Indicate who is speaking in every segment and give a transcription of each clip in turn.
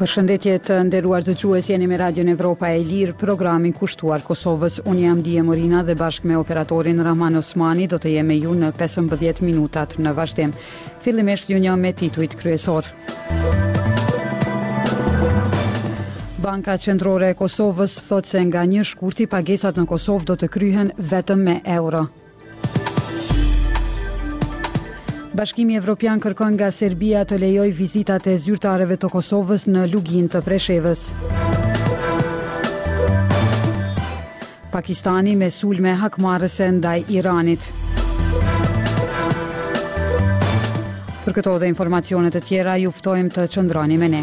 Speaker 1: Përshëndetje të nderuar dëgjues jeni me Radion Evropa e Lirë, programin kushtuar Kosovës. Unë jam Die Morina dhe bashkë me operatorin Rahman Osmani do të jemi me ju në 15 minutat në vazhdim. Fillimisht ju njohim me titujt kryesorë. Banka Qendrore e Kosovës thotë se nga 1 shkurti pagesat në Kosovë do të kryhen vetëm me euro. Bashkimi Evropian kërkon nga Serbia të lejojë vizitat e zyrtarëve të Kosovës në Luginë të Preshevës. Pakistani me sulme hakmarrëse ndaj Iranit. Për këto dhe informacione të tjera ju ftojmë të qëndroni me ne.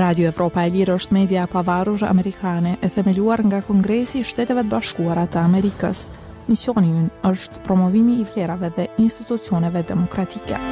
Speaker 2: Radio Evropa e Lirë është media e pavarur amerikane e themeluar nga Kongresi i Shteteve të Bashkuara të Amerikës. Misioni ynë është promovimi i vlerave dhe institucioneve demokratike.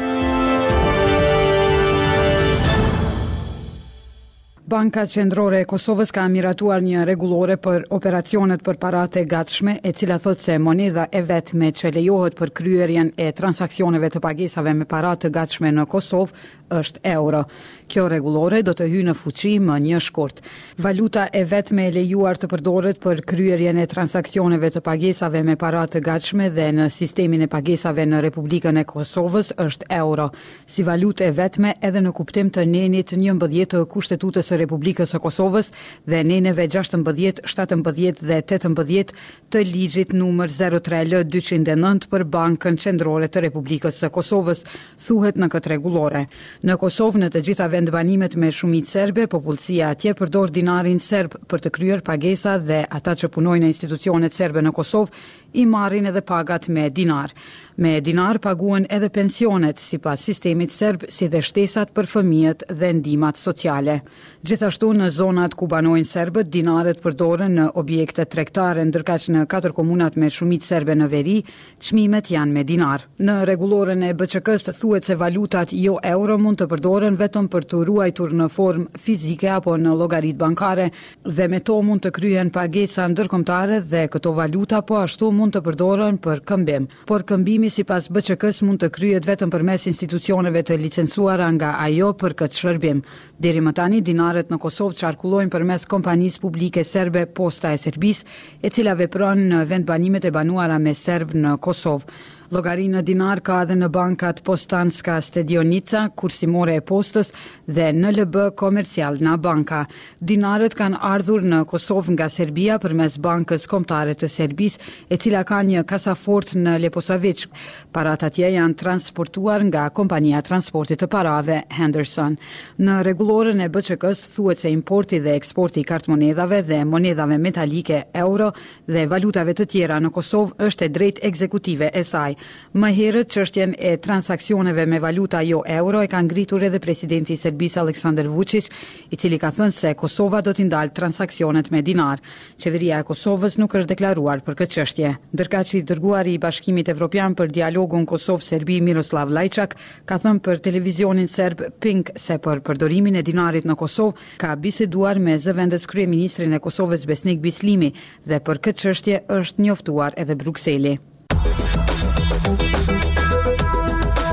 Speaker 1: Banka Qendrore e Kosovës ka miratuar një rregullore për operacionet për paratë e gatshme, e cila thotë se monedha e vetme që lejohet për kryerjen e transaksioneve të pagesave me para të gatshme në Kosovë është euro. Kjo rregullore do të hyjë në fuqi më një shkurt. Valuta e vetme e lejuar të përdoret për kryerjen e transaksioneve të pagesave me para të gatshme dhe në sistemin e pagesave në Republikën e Kosovës është euro, si valutë e vetme edhe në kuptim të nenit njëmbëdhjetë të Kushtetutës së Republikës së Kosovës dhe neneve gjashtëmbëdhjetë, shtatëmbëdhjetë dhe tetëmbëdhjetë të Ligjit numër zero tre L dyqind e nëntë për Bankën Qendrore të Republikës së Kosovës, thuhet në këtë rregullore. Në Kosovë, në të gjitha vendbanimet me shumicë serbe, popullsia atje përdor dinarin serb për të kryer pagesa dhe ata që punojnë në institucionet serbe në Kosovë i marrin edhe pagat me dinarë. Me dinarë paguhen edhe pensionet, sipas sistemit serb, si dhe shtesat për fëmijët dhe ndihmat sociale. Gjithashtu, në zonat ku banojnë serbët, dinarët përdoren në objekte tregtare, ndërkaq në katër komunat me shumicë serbe në veri, çmimet janë me dinarë. Në rregulloren e BQK-së thuhet se valutat jo euro mund të përdoren vetëm për t'u ruajtur në formë fizike apo në llogaritë bankare, dhe me to mund të kryhen pagesa ndërkombëtare dhe këto valuta po ashtu mund të përdoren për këmbim. Por këmbimi sipas BQK-së mund të kryhet vetëm përmes institucioneve të licencuara nga ajo për këtë shërbim. Deri më tani dinarët në Kosovë qarkullojnë përmes kompanisë publike serbe Posta e Serbisë, e cila vepron në vendbanimet e banuara me serbë në Kosovë. Llogari në dinarë ka edhe në bankat Postanska Stedionica, Kursimore e Postës dhe NLB Komercialna Banka. Dinarët kanë ardhur në Kosovë nga Serbia përmes Bankës Kombëtare të Serbisë, e cila ka një kasafortë në Leposaviq. Paratë atje janë transportuar nga kompania e transportit të parave Henderson. Në rregulloren e BQK-së thuhet se importi dhe eksporti i kartëmonedhave dhe monedhave metalike euro dhe valutave të tjera në Kosovë është e drejtë ekzekutive e saj. Më herët çështjen e transaksioneve me valuta jo euro e ka ngritur edhe presidenti i Serbisë Aleksandër Vuçiç, i cili ka thënë se Kosova do t'i ndalë transaksionet me dinar. Qeveria e Kosovës nuk është deklaruar për këtë çështje. Ndërkaq i dërguari i Bashkimit Evropian për dialogun Kosovë-Serbi Miroslav Lajçak ka thënë për televizionin serb Pink se për përdorimin e dinarit në Kosovë ka biseduar me zëvendëskryeministrin e Kosovës Besnik Bislimi dhe për këtë çështje është njoftuar edhe Brukseli.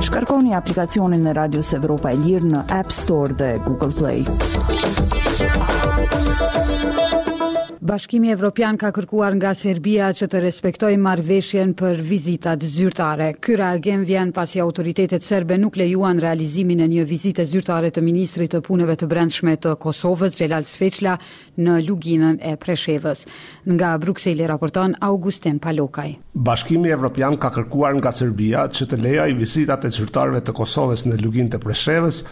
Speaker 3: Shkarkoni aplikacionin e Radios Evropa e Lirë në App Store dhe Google Play.
Speaker 1: Bashkimi Evropian ka kërkuar nga Serbia që të respektojë marrëveshjen për vizitat zyrtare. Ky reagim vjen pasi autoritetet serbe nuk lejuan realizimin e një vizite zyrtare të ministrit të Punëve të Brendshme të Kosovës, Xhelal Sveçla, në Luginën e Preshevës. Nga Brukseli raporton Augustin Palokaj.
Speaker 4: Bashkimi Evropian ka kërkuar nga Serbia që të lejojë vizitat e zyrtarëve të Kosovës në Luginë të Preshevës,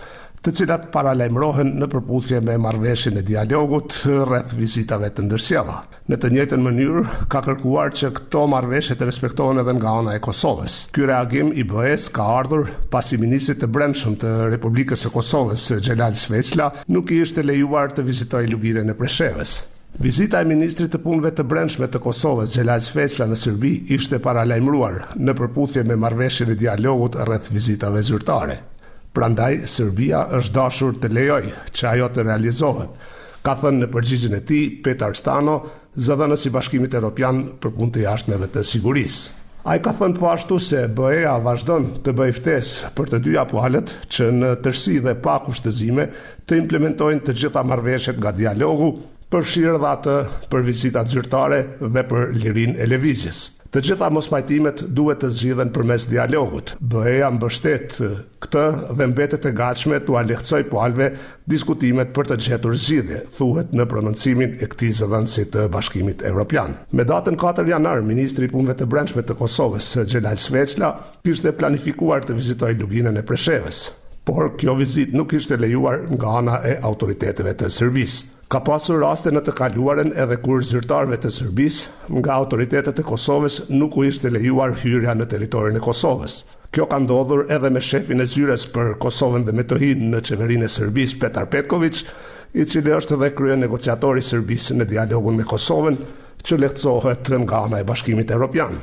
Speaker 4: të cilat paralajmërohen në përputhje me Marrëveshjen e Dialogut rreth Vizitave të Ndërsjella. Në të njëjtën mënyrë, ka kërkuar që këto marrëveshje të respektohen edhe nga ana e Kosovës. Ky reagim i BE-së ka ardhur pasi ministrit të Brendshëm të Republikës së Kosovës, Xhelal Sveçla, nuk i ishte lejuar të vizitojë Luginën e Preshevës. Vizita e ministrit të Punëve të Brendshme të Kosovës, Xhelal Sveçla në Serbi ishte paralajmëruar në përputhje me Marrëveshjen e Dialogut rreth Vizitave Zyrtare. Prandaj Serbia është dashur të lejojë që ajo të realizohet, ka thënë në përgjigjen e tij Petar Stano, zëdhënës i Bashkimit Evropian për Punë të Jashtme dhe të Sigurisë. Ai ka thënë po ashtu se BE-ja vazhdon të bëjë ftesë për të dyja palët që në tërësi dhe pa kushtëzime të implementojnë të gjitha marrëveshjet nga dialogu, përfshirë dhe atë për vizitat zyrtare dhe për lirinë e lëvizjes. Të gjitha mospajtimet duhet të zgjidhen përmes dialogut. BE-ja mbështet këtë dhe mbetet e gatshme t'ua lehtësojë palëve diskutimet për të gjetur zgjidhje, thuhet në prononcimin e këtij zëdhënësi të Bashkimit Evropian. Me datën katër janar, ministri i Punëve të Brendshme të Kosovës, Xhelal Sveçla, kishte planifikuar të vizitojë Luginën e Preshevës, por kjo vizitë nuk ishte lejuar nga ana e autoriteteve të Serbisë. Ka pasur raste në të kaluarën edhe kur zyrtarëve të Serbisë, nga autoritetet e Kosovës nuk u ishte lejuar hyrja në territorin e Kosovës. Kjo ka ndodhur edhe me shefin e Zyrës për Kosovën dhe Metohinë në Qeverinë e Serbisë, Petar Petkoviq, i cili është edhe kryenegociator i Serbisë në dialogun me Kosovën që lehtësohet nga ana e Bashkimit Evropian.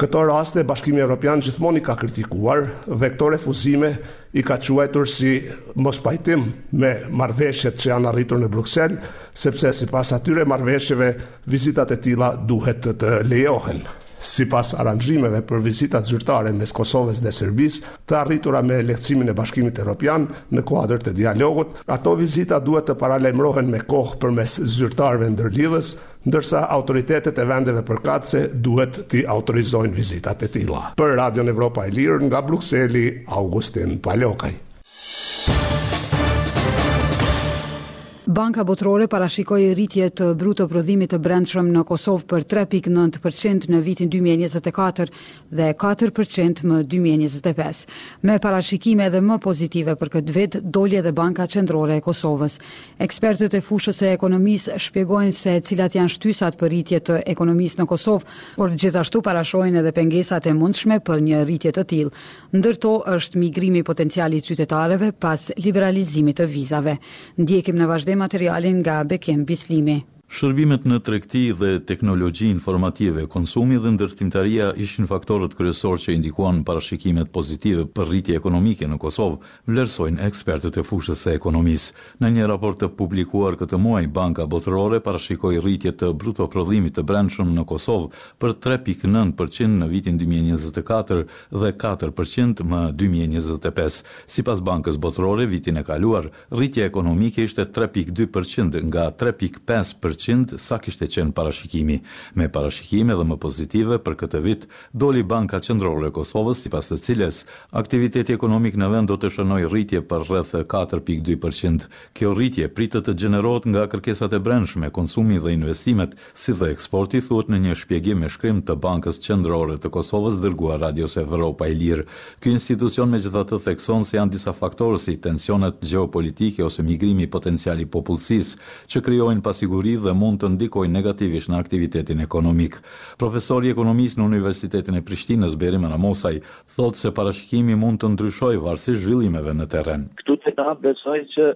Speaker 4: Këto raste Bashkimi Evropian gjithmonë i ka kritikuar dhe këto refuzime i ka quajtur si mospajtim me marrëveshjet që janë arritur në Bruksel, sepse sipas atyre marrëveshjeve, vizitat e tilla duhet të lejohen sipas aranzhimeve për vizitat zyrtare mes Kosovës dhe Serbisë, të arritura me lehtësimin e Bashkimit Evropian në kuadër të dialogut, ato vizita duhet të paralajmërohen me kohë përmes zyrtarëve ndërlidhës, ndërsa autoritetet e vendeve përkatëse duhet t'i autorizojnë vizitat e tilla. Për Radion Evropa e Lirë nga Brukseli, Augustin Palokaj.
Speaker 1: Banka Botërore parashikoi rritje të bruto prodhimit të brendshëm në Kosovë për tre pikë nëntë për qind në vitin dy mijë e njëzet e katër, dhe katër për qind më dy mijë e njëzet e pesë. Me parashikime edhe më pozitive për këtë vit, doli edhe Banka Qendrore e Kosovës. Ekspertët e fushës së ekonomisë shpjegojnë se cilat janë shtysat për rritje të ekonomisë në Kosovë, por gjithashtu parashohin edhe pengesat e mundshme për një rritje të tillë. Ndër to është migrimi potencial i qytetarëve pas liberalizimit të vizave. Ndjekim në vazhdim materialin nga Bekim Bislimi.
Speaker 5: Shërbimet në tregti dhe teknologji informative, konsumi dhe ndërtimtaria ishin faktorët kryesorë që i ndikuan parashikimet pozitive për rritje ekonomike në Kosovë, vlerësojnë ekspertët e fushës së ekonomisë. Në një raport të publikuar këtë muaj, Banka Botërore parashikoi rritje të brutoprodhimit të brendshëm në Kosovë për tre pikë nëntë për qind në vitin dy mijë e njëzet e katër dhe katër për qind më dy mijë e njëzet e pesë. Sipas Bankës Botërore, vitin e kaluar, Rritja ekonomike ishte tre pikë dy përqind nga tre pikë pesë përqind sa kishte qenë parashikimi. Me parashikime dhe më pozitive për këtë vit, doli Banka Qendrore e Kosovës sipas së cilës, aktiviteti ekonomik në vend do të shënojë rritje për rreth katër pikë dy përqind. Kjo rritje pritet të gjenerohet nga kërkesat e brendshme, konsumi dhe investimet, si dhe eksporti, thuhet në një shpjegim me shkrim të Bankës Qendrore të Kosovës dërguar Radios Evropa e Lirë. Ky institucion megjithatë thekson se janë disa faktorë si tensionet gjeopolitike ose migrimi potencial i popullsisë, që krijojnë pasiguri dhe mund të ndikojnë negativisht në aktivitetin ekonomik. Profesori i ekonomisë në Universitetin e Prishtinës, Berim Ramosaj, thotë se parashikimi mund të ndryshojë varësisht zhvillimeve në terren.
Speaker 6: Këtu te na besoj që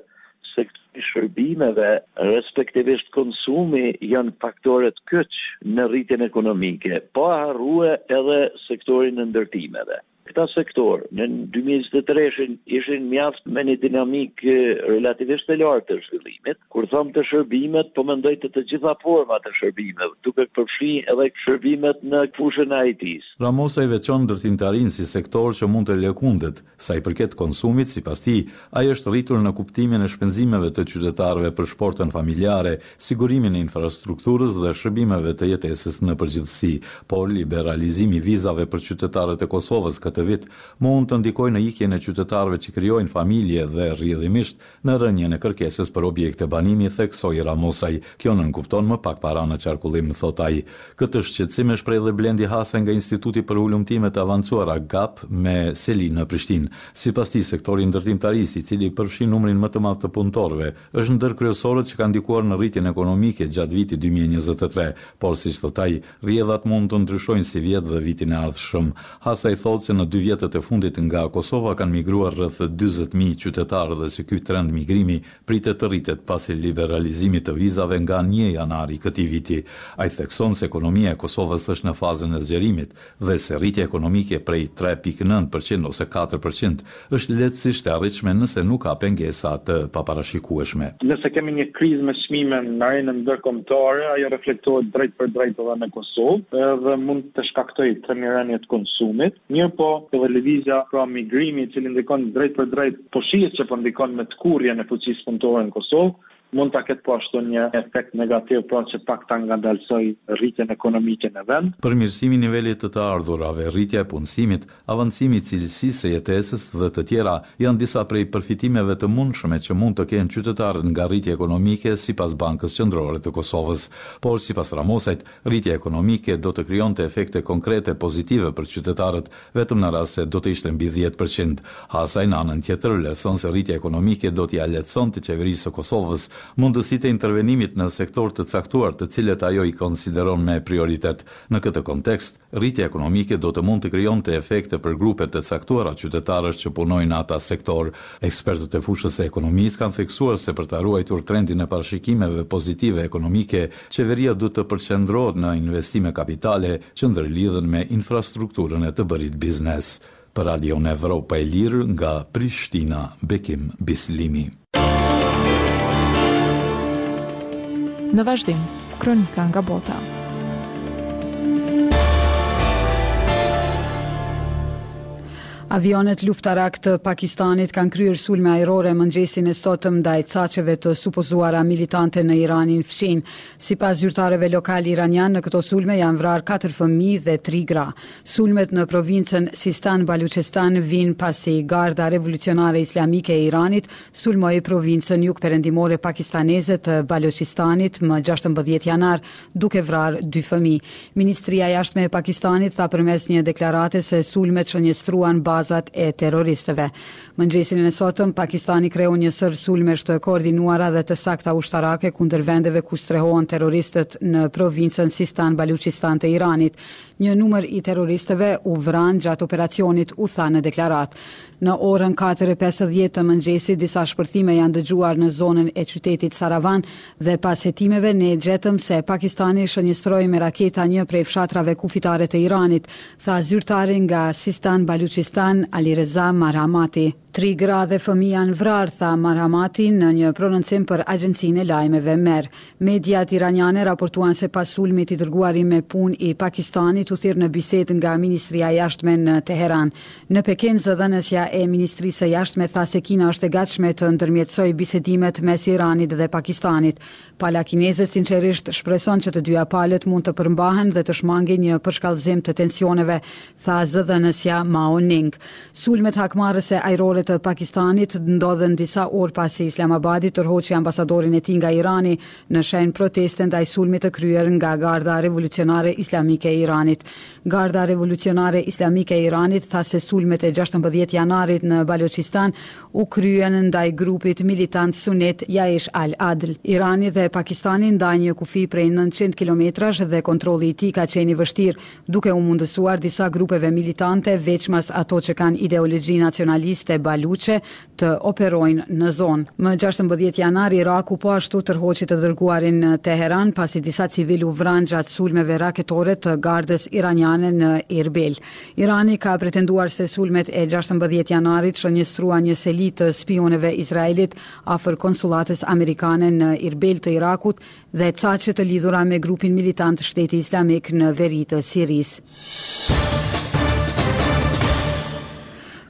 Speaker 6: sektori i shërbimeve, respektivisht konsumi, janë faktorët kyç në rritjen ekonomike, pa harrue edhe sektorin e ndërtimeve. Këta sektorë, në dy mijë e njëzet e treshin ishin mjaft me një dinamikë relativisht të lartë të zhvillimit. Kur them te shërbimet, po mendoj te të gjitha format e shërbimeve, duke përfshi edhe shërbimet në fushën e
Speaker 5: IT-së. Ramosaj veçon ndërtimtarinë si sektor që mund të lëkundet, Sa i përket konsumit, sipas tij, ai është rritur në kuptimin e shpenzimeve të qytetarëve për shportën familjare, sigurimin e infrastrukturës dhe shërbimeve të jetesës në përgjithësi, por liberalizimi i vizave për qytetarët e Kosovës këtë vit mund të ndikojë në ikjen e qytetarëve që krijojnë familje dhe rrjedhimisht Në rënien e kërkesës për objekte banimi, theksoi Ramosaj. Kjo nënkupton më pak para në qarkullim, thotë ai. Këtë shqetësim e shpreh dhe Blendi Hasaj nga Instituti për Hulumtime të Avancuara, GAP, me seli në Prishtinë. Sipas tij, sektori i ndërtimtarisë, i cili përfshin numrin më të madh të punëtorëve, është ndër kryesorët që ka ndikuar në rritjen ekonomike gjatë vitit dy mijë e njëzet e tre, por siç thotë ai, Rrjedhat mund të ndryshojnë sivjet dhe vitin e ardhshëm. Hasaj thotë se në dy vjetët e fundit nga Kosova kanë migruar rreth dyzet mijë qytetarë dhe se ky trend migrimi pritet të rritet pas liberalizimit të vizave nga një janar i këtij viti. Ai thekson se ekonomia e Kosovës është në fazën e zgjerimit dhe se rritja ekonomike prej tre pikë nëntë për qind ose katër për qind Është lehtësisht e arritshme nëse nuk ka pengesa të paparashikueshme.
Speaker 7: Nëse kemi një krizë me çmime në arenën ndërkombëtare, ajo reflektohet drejtpërdrejt edhe në Kosovë edhe mund të shkaktojë themi rënie të konsumit. Mirëpo, edhe lëvizja, pra migrimi i cili ndikon drejtpërdrejt, po shihet që po ndikon me tkurrjen e fuqisë punëtore në Kosovë, mund të ketë po ashtu një efekt negativ, pra që pak ta ngadalësojë rritjen ekonomike në vend.
Speaker 5: Përmirësimi i nivelit të të ardhurave, rritja e punësimit, avancimi i cilësisë së jetesës dhe të tjera, janë disa prej përfitimeve të mundshme që mund të kenë qytetarët nga rritja ekonomike sipas Bankës Qendrore të Kosovës. Por sipas Ramosajt, rritja ekonomike do të krijonte efekte konkrete pozitive për qytetarët Vetëm në rast se do të ishte mbi dhjetë për qind. Hasaj, në anën tjetër, vlerëson se rritja ekonomike do t'ia lehtësonte Qeverisë së Kosovës mundësitë e intervenimit në sektorë të caktuar të cilët ajo i konsideron me prioritet. Në këtë kontekst, rritja ekonomike do të mund të krijonte efekte për grupe të caktuara qytetarësh që punojnë në ata sektorë. Ekspertët e fushës së ekonomisë kanë theksuar se për ta ruajtur trendin e parashikimeve pozitive ekonomike, Qeveria duhet të përqendrohet në investime kapitale që ndërlidhen me infrastrukturën e të bërit biznes. Për Radion Evropa e Lirë nga Prishtina, Bekim Bislimi.
Speaker 2: Në vazhdim, kronika nga bota.
Speaker 1: Avionët luftarakë të Pakistanit kanë kryer sulme ajrore mëngjesin e sotëm ndaj caqeve të supozuara militante në Iranin fqinj. Sipas zyrtarëve lokalë iranianë, në këto sulme janë vrarë katër fëmijë dhe tri gra. Sulmet në provincën Sistan-Baluchistan vijnë pasi Garda Revolucionare Islamike e Iranit sulmoi provincën jugperëndimore pakistaneze të Baluchistanit më gjashtëmbëdhjetë janar, duke vrarë dy fëmijë. Ministria e Jashtme e Pakistanit tha përmes një deklarate se sulmet shënjestruan bazat e terroristëve. Mëngjesin e sotëm, Pakistani kreu një sërë sulmesh të koordinuara dhe të sakta ushtarake kundër vendeve ku strehohen terroristët në provincën Sistan-Baluchistan të Iranit. Një numër i terroristëve u vranë gjatë operacionit, u tha në deklaratë. Në orën katër e pesëdhjetë të mëngjesit, disa shpërthime janë dëgjuar në zonën e qytetit Saravan, Dhe pas hetimeve, ne gjetëm se Pakistani shënjestroi me raketa një prej fshatrave kufitare të Iranit, tha zyrtari nga Sistan Baluchistan, Alireza Marhamati. Tri gra dhe fëmijë janë vrarë, tha Marhamati në një prononcim për agjencinë e lajmeve Mehr. Mediat iraniane raportuan se pas sulmit i dërguari me punë i Pakistanit u thirr në bisedë nga Ministria e Jashtme në Teheran. Në Pekin, zëdhënësja e Ministrisë së Jashtme tha se Kina është e gatshme të ndërmjetësojë bisedimet mes Iranit dhe Pakistanit. Pala kineze sinqerisht shpreson që të dyja palët mund të përmbahen dhe të shmangin një përshkallëzim të tensioneve, tha zëdhënësja Mao Ning. Sulmet hakmarrëse ajrore të Pakistanit ndodhën disa orë pasi Islamabadi tërhoqi ambasadorin e tij nga Irani në shenjë proteste ndaj sulmit të kryer nga Garda Revolucionare Islamike e Iranit. Garda Revolucionare Islamike e Iranit tha se sulmet e gjashtëmbëdhjetë janarit në Baloçistan u kryen ndaj grupit militant sunit Jaish al-Adl. Irani dhe Pakistani ndajnë një kufi prej nëntëqind kilometrash dhe kontrolli i tij ka qenë i vështirë, duke u mundësuar disa grupeve militante, veçmas ato që kanë ideologji nacionaliste baluçe, të operojnë në zonë. Më gjashtëmbëdhjetë janar, Iraku po ashtu tërhoqi të dërguarin në Teheran, pasi disa civilë u vranë gjatë sulmeve raketore të Gardës iraniane në Irbil. Irani ka pretenduar se sulmet e gjashtëmbëdhjetë janarit shënjestruan një seli të spiunëve izraelitë afër konsullatës amerikane në Irbil të Irakut dhe caqe të lidhura me grupin militant Shteti Islamik në veri të Sirisë.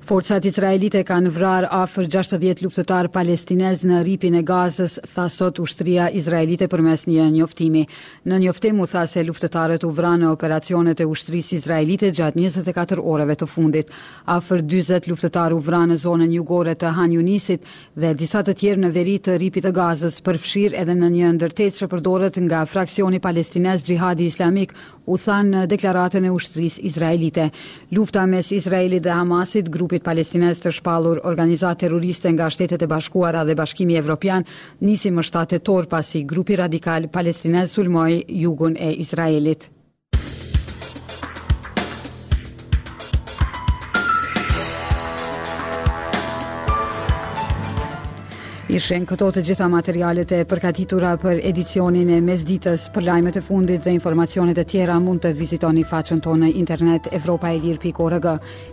Speaker 1: Forcat izraelite kanë vrarë afër 60 luftëtarë palestinezë në Rripin e Gazës, tha sot ushtria izraelite përmes një njoftimi. Në njoftim u tha se luftëtarët u vranë në operacionet e ushtrisë izraelite gjatë 24 orëve të fundit. Afër 40 luftëtarë u vranë në zonën jugore të Han Yunisit, dhe disa të tjerë në veri të Rripit të Gazës, përfshirë edhe në një ndërtesë që përdoret nga fraksioni palestinez Xhihadi Islamik, u tha në deklaratën e ushtrisë izraelite. Lufta mes Izraelit dhe Hamasit, grupit palestinez të shpallur organizatë terroriste nga Shtetet e Bashkuara dhe Bashkimi Evropian, nisi më shtatë tetor pasi grupi radikal palestinez sulmoi jugun e Izraelit. Ishin këto të gjitha materialet e përgatitura për edicionin e mesditës për lajmet e fundit dhe informacionet e tjera mund të vizitoni faqen tonë në internet evropaelire.org.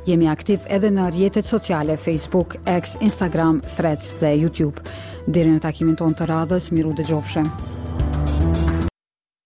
Speaker 1: Jemi aktivë edhe në rrjetet sociale Facebook, X, Instagram, Threads dhe YouTube. Deri në takimin tonë të radhës, mirudëgjofshim.